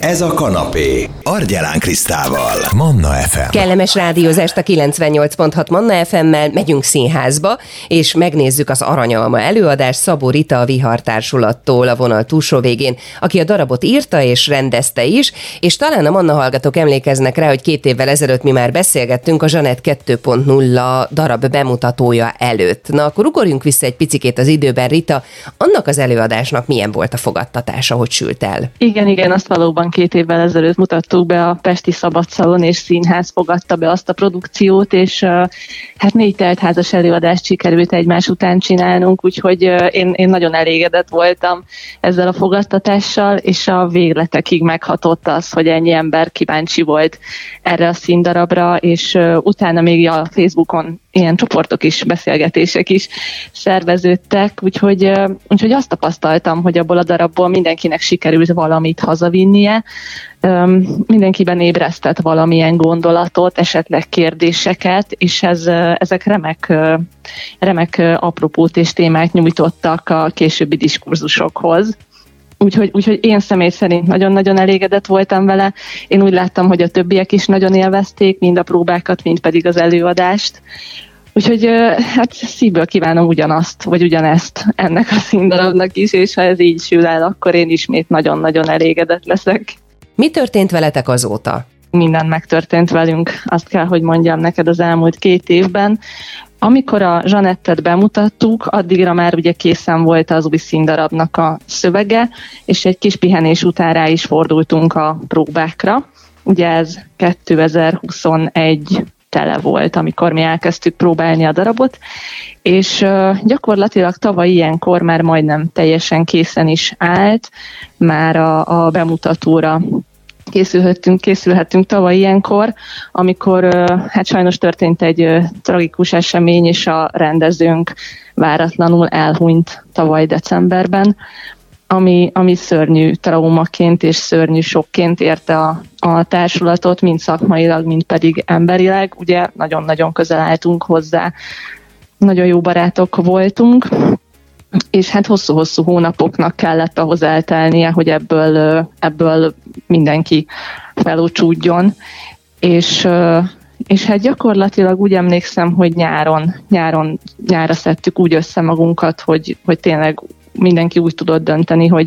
Ez a kanapé. Argyelán Krisztával. Manna FM. Kellemes rádiózást a 98.6 Manna FM-mel, megyünk színházba, és megnézzük az Aranyalma előadás Szabó Rita a Vihar Társulattól a vonal túlsó végén, aki a darabot írta és rendezte is, és talán a Manna hallgatók emlékeznek rá, hogy két évvel ezelőtt mi már beszélgettünk a Zsanett 2.0 darab bemutatója előtt. Na akkor ugorjunk vissza egy picikét az időben, Rita, annak az előadásnak milyen volt a fogadtatása, hogy sült el? Igen, igen, azt valóban két évvel ezelőtt mutattuk be a Pesti Szabadszalon és Színház fogadta be azt a produkciót, és hát négy teltházas előadást sikerült egymás után csinálnunk, úgyhogy én, én nagyon elégedett voltam ezzel a fogadtatással, és a végletekig meghatott az, hogy ennyi ember kíváncsi volt erre a színdarabra, és utána még a Facebookon ilyen csoportok is, beszélgetések is szerveződtek, úgyhogy, úgyhogy azt tapasztaltam, hogy abból a darabból mindenkinek sikerült valamit hazavinnie, mindenkiben ébresztett valamilyen gondolatot, esetleg kérdéseket, és ez, ezek remek, remek apropót és témát nyújtottak a későbbi diskurzusokhoz. Úgyhogy, úgyhogy én személy szerint nagyon-nagyon elégedett voltam vele. Én úgy láttam, hogy a többiek is nagyon élvezték, mind a próbákat, mind pedig az előadást. Úgyhogy hát szívből kívánom ugyanazt, vagy ugyanezt ennek a színdarabnak is, és ha ez így sül el, akkor én ismét nagyon-nagyon elégedett leszek. Mi történt veletek azóta? Minden megtörtént velünk, azt kell, hogy mondjam neked az elmúlt két évben. Amikor a Zsanettet bemutattuk, addigra már ugye készen volt az új színdarabnak a szövege, és egy kis pihenés után rá is fordultunk a próbákra. Ugye ez 2021 tele volt, amikor mi elkezdtük próbálni a darabot, és gyakorlatilag tavaly ilyenkor már majdnem teljesen készen is állt, már a, a bemutatóra készülhettünk, készülhettünk tavaly ilyenkor, amikor hát sajnos történt egy tragikus esemény, és a rendezőnk váratlanul elhunyt tavaly decemberben, ami, ami szörnyű traumaként és szörnyű sokként érte a, a társulatot, mind szakmailag, mind pedig emberileg. Ugye nagyon-nagyon közel álltunk hozzá, nagyon jó barátok voltunk, és hát hosszú-hosszú hónapoknak kellett ahhoz eltelnie, hogy ebből, ebből mindenki felúcsúdjon. És, és hát gyakorlatilag úgy emlékszem, hogy nyáron, nyáron nyára szedtük úgy össze magunkat, hogy, hogy tényleg mindenki úgy tudott dönteni, hogy,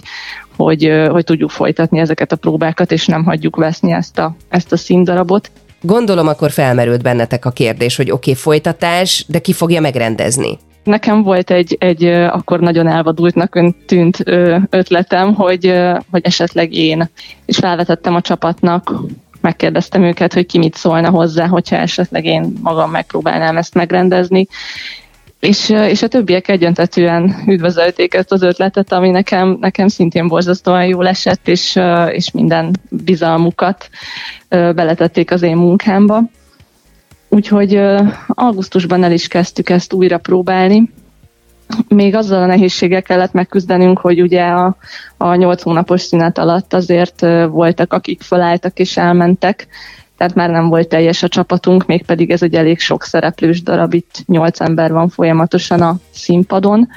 hogy, hogy tudjuk folytatni ezeket a próbákat, és nem hagyjuk veszni ezt a, ezt a színdarabot. Gondolom akkor felmerült bennetek a kérdés, hogy oké, okay, folytatás, de ki fogja megrendezni? Nekem volt egy, egy akkor nagyon elvadultnak tűnt ötletem, hogy, hogy esetleg én. És felvetettem a csapatnak, megkérdeztem őket, hogy ki mit szólna hozzá, hogyha esetleg én magam megpróbálnám ezt megrendezni, és, és a többiek egyöntetően üdvözölték ezt az ötletet, ami nekem, nekem szintén borzasztóan jól esett, és, és minden bizalmukat beletették az én munkámba. Úgyhogy augusztusban el is kezdtük ezt újra próbálni. Még azzal a nehézséggel kellett megküzdenünk, hogy ugye a, a 8 hónapos szünet alatt azért voltak, akik felálltak és elmentek, tehát már nem volt teljes a csapatunk, mégpedig ez egy elég sok szereplős darab, itt nyolc ember van folyamatosan a színpadon,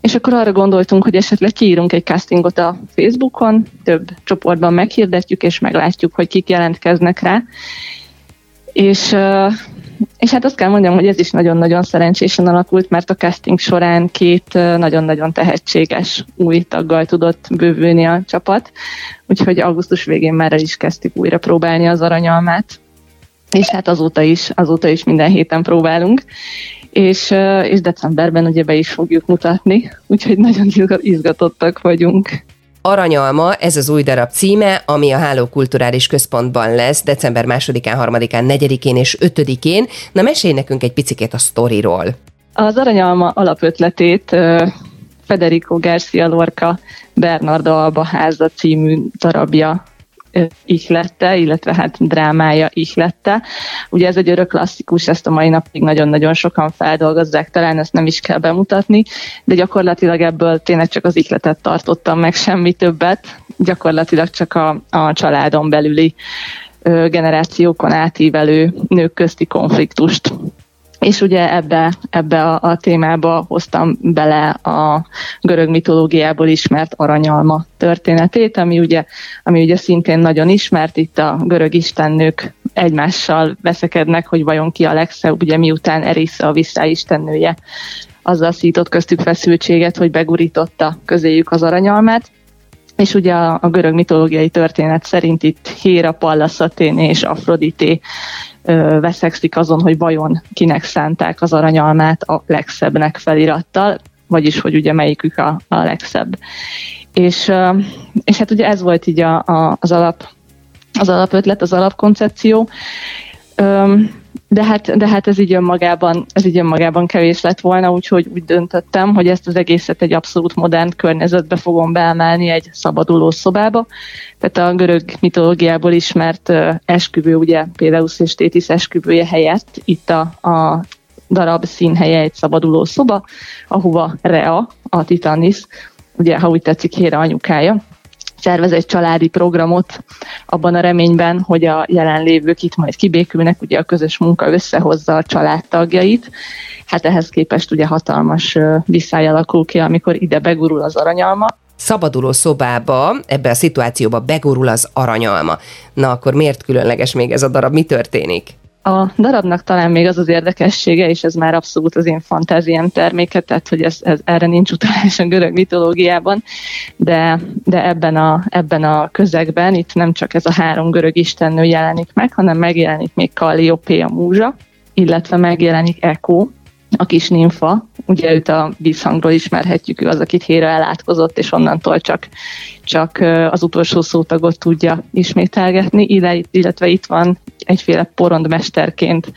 és akkor arra gondoltunk, hogy esetleg kiírunk egy castingot a Facebookon, több csoportban meghirdetjük, és meglátjuk, hogy kik jelentkeznek rá. És és hát azt kell mondjam, hogy ez is nagyon-nagyon szerencsésen alakult, mert a casting során két nagyon-nagyon tehetséges új taggal tudott bővülni a csapat, úgyhogy augusztus végén már el is kezdtük újra próbálni az aranyalmát, és hát azóta is, azóta is minden héten próbálunk, és, és decemberben ugye be is fogjuk mutatni, úgyhogy nagyon izgatottak vagyunk. Aranyalma, ez az új darab címe, ami a Háló Kulturális Központban lesz december 2-án, 3-án, 4-én és 5-én. Na mesélj nekünk egy picit a sztoriról. Az Aranyalma alapötletét Federico Garcia Lorca Bernardo Alba háza című darabja ihlette, illetve hát drámája ihlette. Ugye ez egy örök klasszikus, ezt a mai napig nagyon-nagyon sokan feldolgozzák, talán ezt nem is kell bemutatni, de gyakorlatilag ebből tényleg csak az ihletet tartottam meg, semmi többet, gyakorlatilag csak a, a családon belüli generációkon átívelő nők közti konfliktust és ugye ebbe, ebbe a, a témába hoztam bele a görög mitológiából ismert aranyalma történetét, ami ugye, ami ugye szintén nagyon ismert, itt a görög istennők egymással veszekednek, hogy vajon ki a legszebb, ugye miután Erisza a vissza istennője azzal szított köztük feszültséget, hogy begurította közéjük az aranyalmát, és ugye a, a görög mitológiai történet szerint itt Héra, Pallas Athéné és Afrodité veszekszik azon, hogy vajon kinek szánták az aranyalmát a legszebbnek felirattal, vagyis hogy ugye melyikük a, a legszebb. És, és hát ugye ez volt így a, a, az alap az alapötlet, az alapkoncepció. Ö, de hát, de hát ez így önmagában, ez így önmagában kevés lett volna, úgyhogy úgy döntöttem, hogy ezt az egészet egy abszolút modern környezetbe fogom beemelni egy szabaduló szobába. Tehát a görög mitológiából ismert esküvő, ugye Péleusz és Tétis esküvője helyett itt a, a darab színhelye egy szabaduló szoba, ahova Rea, a Titanis, ugye ha úgy tetszik, Héra anyukája, szervez egy családi programot abban a reményben, hogy a jelenlévők itt majd kibékülnek, ugye a közös munka összehozza a családtagjait. Hát ehhez képest ugye hatalmas visszáj alakul ki, amikor ide begurul az aranyalma, szabaduló szobába, ebbe a szituációba begurul az aranyalma. Na akkor miért különleges még ez a darab? Mi történik? A darabnak talán még az az érdekessége, és ez már abszolút az én fantáziám terméke, tehát hogy ez, ez, erre nincs utalás a görög mitológiában, de, de ebben, a, ebben a közegben itt nem csak ez a három görög istennő jelenik meg, hanem megjelenik még Kalliope a múzsa, illetve megjelenik Eko, a kis nimfa, ugye őt a vízhangról ismerhetjük, ő az, akit Héra elátkozott, és onnantól csak, csak az utolsó szótagot tudja ismételgetni, illetve itt van egyféle porondmesterként,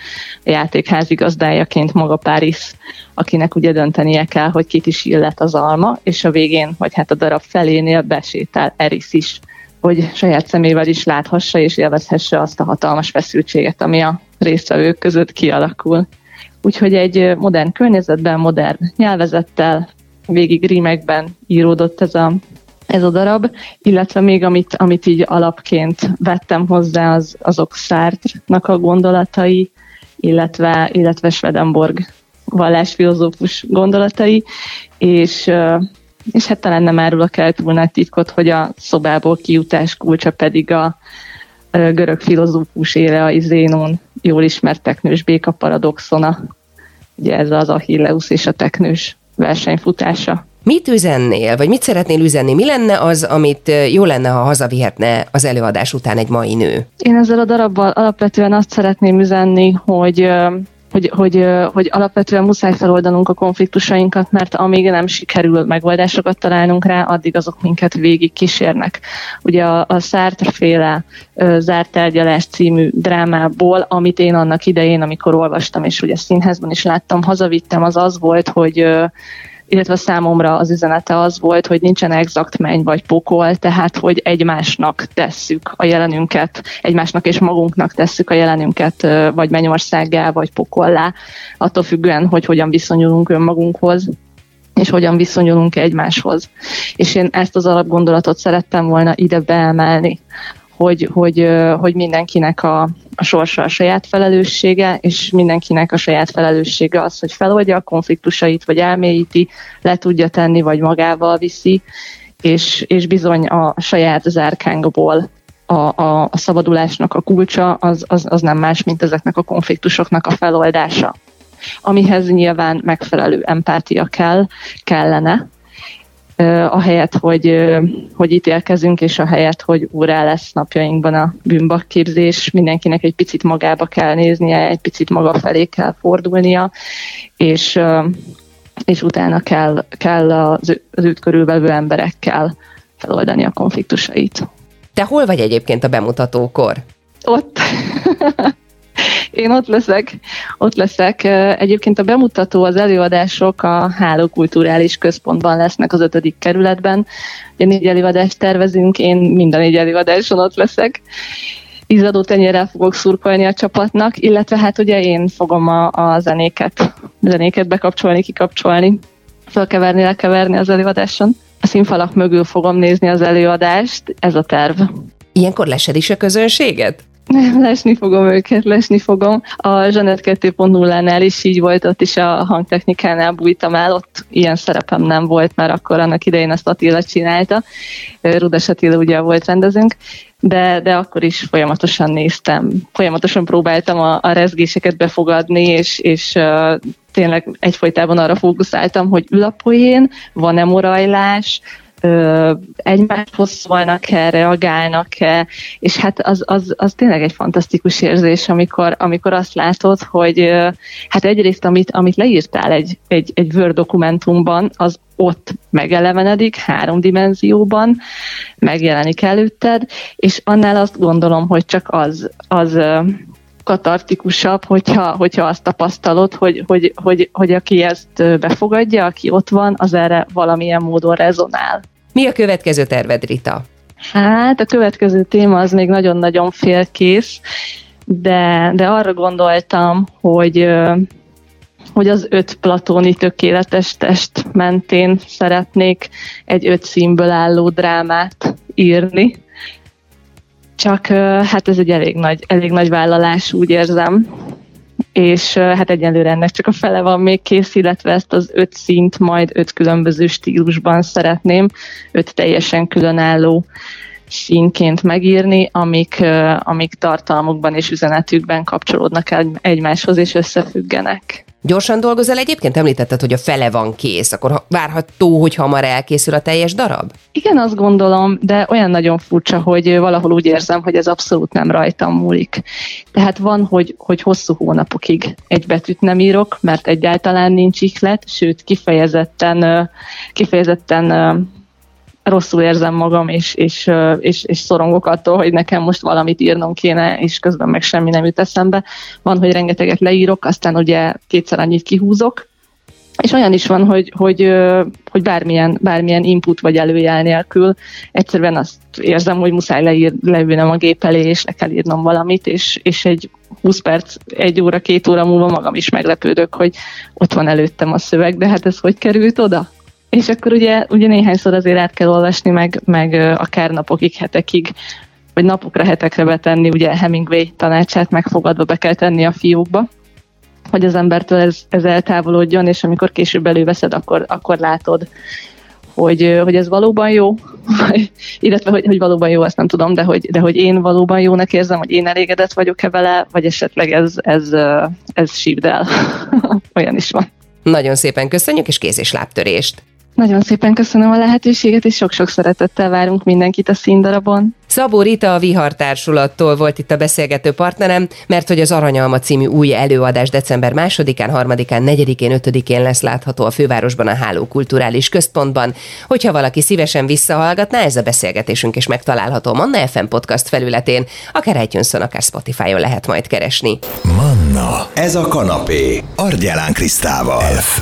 a játék házigazdájaként maga Páris, akinek ugye döntenie kell, hogy kit is illet az alma, és a végén, vagy hát a darab felénél besétál Eris is, hogy saját szemével is láthassa és élvezhesse azt a hatalmas feszültséget, ami a résztvevők között kialakul. Úgyhogy egy modern környezetben, modern nyelvezettel, végig rímekben íródott ez a, ez a darab, illetve még amit, amit így alapként vettem hozzá, az, azok Szártnak a gondolatai, illetve, illetve Swedenborg vallásfilozófus gondolatai, és, és hát talán nem árulok el túl nagy titkot, hogy a szobából kijutás kulcsa pedig a görög filozófus a Zénon jól ismert teknős béka paradoxona. Ugye ez az Achilleus és a teknős versenyfutása. Mit üzennél, vagy mit szeretnél üzenni? Mi lenne az, amit jó lenne, ha hazavihetne az előadás után egy mai nő? Én ezzel a darabbal alapvetően azt szeretném üzenni, hogy hogy, hogy, hogy alapvetően muszáj feloldanunk a konfliktusainkat, mert amíg nem sikerül megoldásokat találnunk rá, addig azok minket végig kísérnek. Ugye a, a Sartre-féle Zárt tárgyalás című drámából, amit én annak idején, amikor olvastam, és ugye színházban is láttam, hazavittem, az az volt, hogy illetve számomra az üzenete az volt, hogy nincsen exakt menny vagy pokol, tehát hogy egymásnak tesszük a jelenünket, egymásnak és magunknak tesszük a jelenünket, vagy mennyországgá, vagy pokollá, attól függően, hogy hogyan viszonyulunk önmagunkhoz és hogyan viszonyulunk egymáshoz. És én ezt az alapgondolatot szerettem volna ide beemelni, hogy, hogy, hogy mindenkinek a, a sorsa a saját felelőssége, és mindenkinek a saját felelőssége az, hogy feloldja a konfliktusait, vagy elmélyíti, le tudja tenni, vagy magával viszi, és, és bizony a saját zárkánkból a, a, a szabadulásnak a kulcsa az, az, az nem más, mint ezeknek a konfliktusoknak a feloldása amihez nyilván megfelelő empátia kell, kellene, ahelyett, hogy, hogy ítélkezünk, és ahelyett, hogy órá lesz napjainkban a bűnbakképzés, mindenkinek egy picit magába kell néznie, egy picit maga felé kell fordulnia, és, és utána kell, kell az, az őt körülvevő emberekkel feloldani a konfliktusait. Te hol vagy egyébként a bemutatókor? Ott. Én ott leszek, ott leszek. Egyébként a bemutató, az előadások a Háló Kulturális Központban lesznek az ötödik kerületben. Ugye négy előadást tervezünk, én minden négy előadáson ott leszek izadó tenyérrel fogok szurkolni a csapatnak, illetve hát ugye én fogom a, a zenéket, zenéket bekapcsolni, kikapcsolni, felkeverni, lekeverni az előadáson. A színfalak mögül fogom nézni az előadást, ez a terv. Ilyenkor lesed is a közönséget? Lesni fogom őket, lesni fogom. A Zsanet 2.0-nál is így volt, ott is a hangtechnikánál bújtam el, ott ilyen szerepem nem volt, mert akkor annak idején ezt Attila csinálta. Rudas Attila ugye volt rendezőnk, de, de akkor is folyamatosan néztem, folyamatosan próbáltam a, a rezgéseket befogadni, és, és uh, tényleg egyfolytában arra fókuszáltam, hogy ül a poén, van-e morajlás, egymáshoz szólnak-e, reagálnak-e, és hát az, az, az tényleg egy fantasztikus érzés, amikor, amikor azt látod, hogy hát egyrészt, amit, amit leírtál egy, egy, egy Word dokumentumban, az ott megelevenedik három dimenzióban, megjelenik előtted, és annál azt gondolom, hogy csak az, az katartikusabb, hogyha, hogyha azt tapasztalod, hogy, hogy, hogy, hogy aki ezt befogadja, aki ott van, az erre valamilyen módon rezonál. Mi a következő terved, Rita? Hát a következő téma az még nagyon-nagyon félkész, de, de arra gondoltam, hogy hogy az öt platóni tökéletes test mentén szeretnék egy öt színből álló drámát írni. Csak hát ez egy elég nagy, elég nagy vállalás, úgy érzem és hát egyelőre ennek csak a fele van még kész, illetve ezt az öt szint majd öt különböző stílusban szeretném, öt teljesen különálló színként megírni, amik, amik tartalmukban és üzenetükben kapcsolódnak egymáshoz és összefüggenek. Gyorsan dolgozol egyébként? Említetted, hogy a fele van kész, akkor várható, hogy hamar elkészül a teljes darab? Igen, azt gondolom, de olyan nagyon furcsa, hogy valahol úgy érzem, hogy ez abszolút nem rajtam múlik. Tehát van, hogy, hogy hosszú hónapokig egy betűt nem írok, mert egyáltalán nincs ihlet, sőt kifejezetten, kifejezetten rosszul érzem magam, és, és, és, és szorongok attól, hogy nekem most valamit írnom kéne, és közben meg semmi nem jut eszembe. Van, hogy rengeteget leírok, aztán ugye kétszer annyit kihúzok, és olyan is van, hogy, hogy, hogy bármilyen, bármilyen input vagy előjel nélkül egyszerűen azt érzem, hogy muszáj leír, leülnem a gép elé, és le kell írnom valamit, és, és egy 20 perc, egy óra, két óra múlva magam is meglepődök, hogy ott van előttem a szöveg, de hát ez hogy került oda? És akkor ugye, ugye néhányszor azért át kell olvasni, meg, meg akár napokig, hetekig, vagy napokra, hetekre betenni, ugye Hemingway tanácsát megfogadva be kell tenni a fiókba, hogy az embertől ez, ez eltávolodjon, és amikor később előveszed, akkor, akkor látod, hogy, hogy ez valóban jó, illetve hogy, hogy valóban jó, azt nem tudom, de hogy, de hogy én valóban jónak érzem, hogy én elégedett vagyok-e vele, vagy esetleg ez, ez, ez sívd el. Olyan is van. Nagyon szépen köszönjük, és kéz és lábtörést! Nagyon szépen köszönöm a lehetőséget, és sok-sok szeretettel várunk mindenkit a színdarabon. Szabó Rita a Vihar Társulattól volt itt a beszélgető partnerem, mert hogy az Aranyalma című új előadás december 2-án, 3-án, 4-én, 5-én lesz látható a fővárosban a Háló Kulturális Központban. Hogyha valaki szívesen visszahallgatná, ez a beszélgetésünk is megtalálható Manna FM podcast felületén, akár itunes akár Spotify-on lehet majd keresni. Manna, ez a kanapé, Argyelán Krisztával. F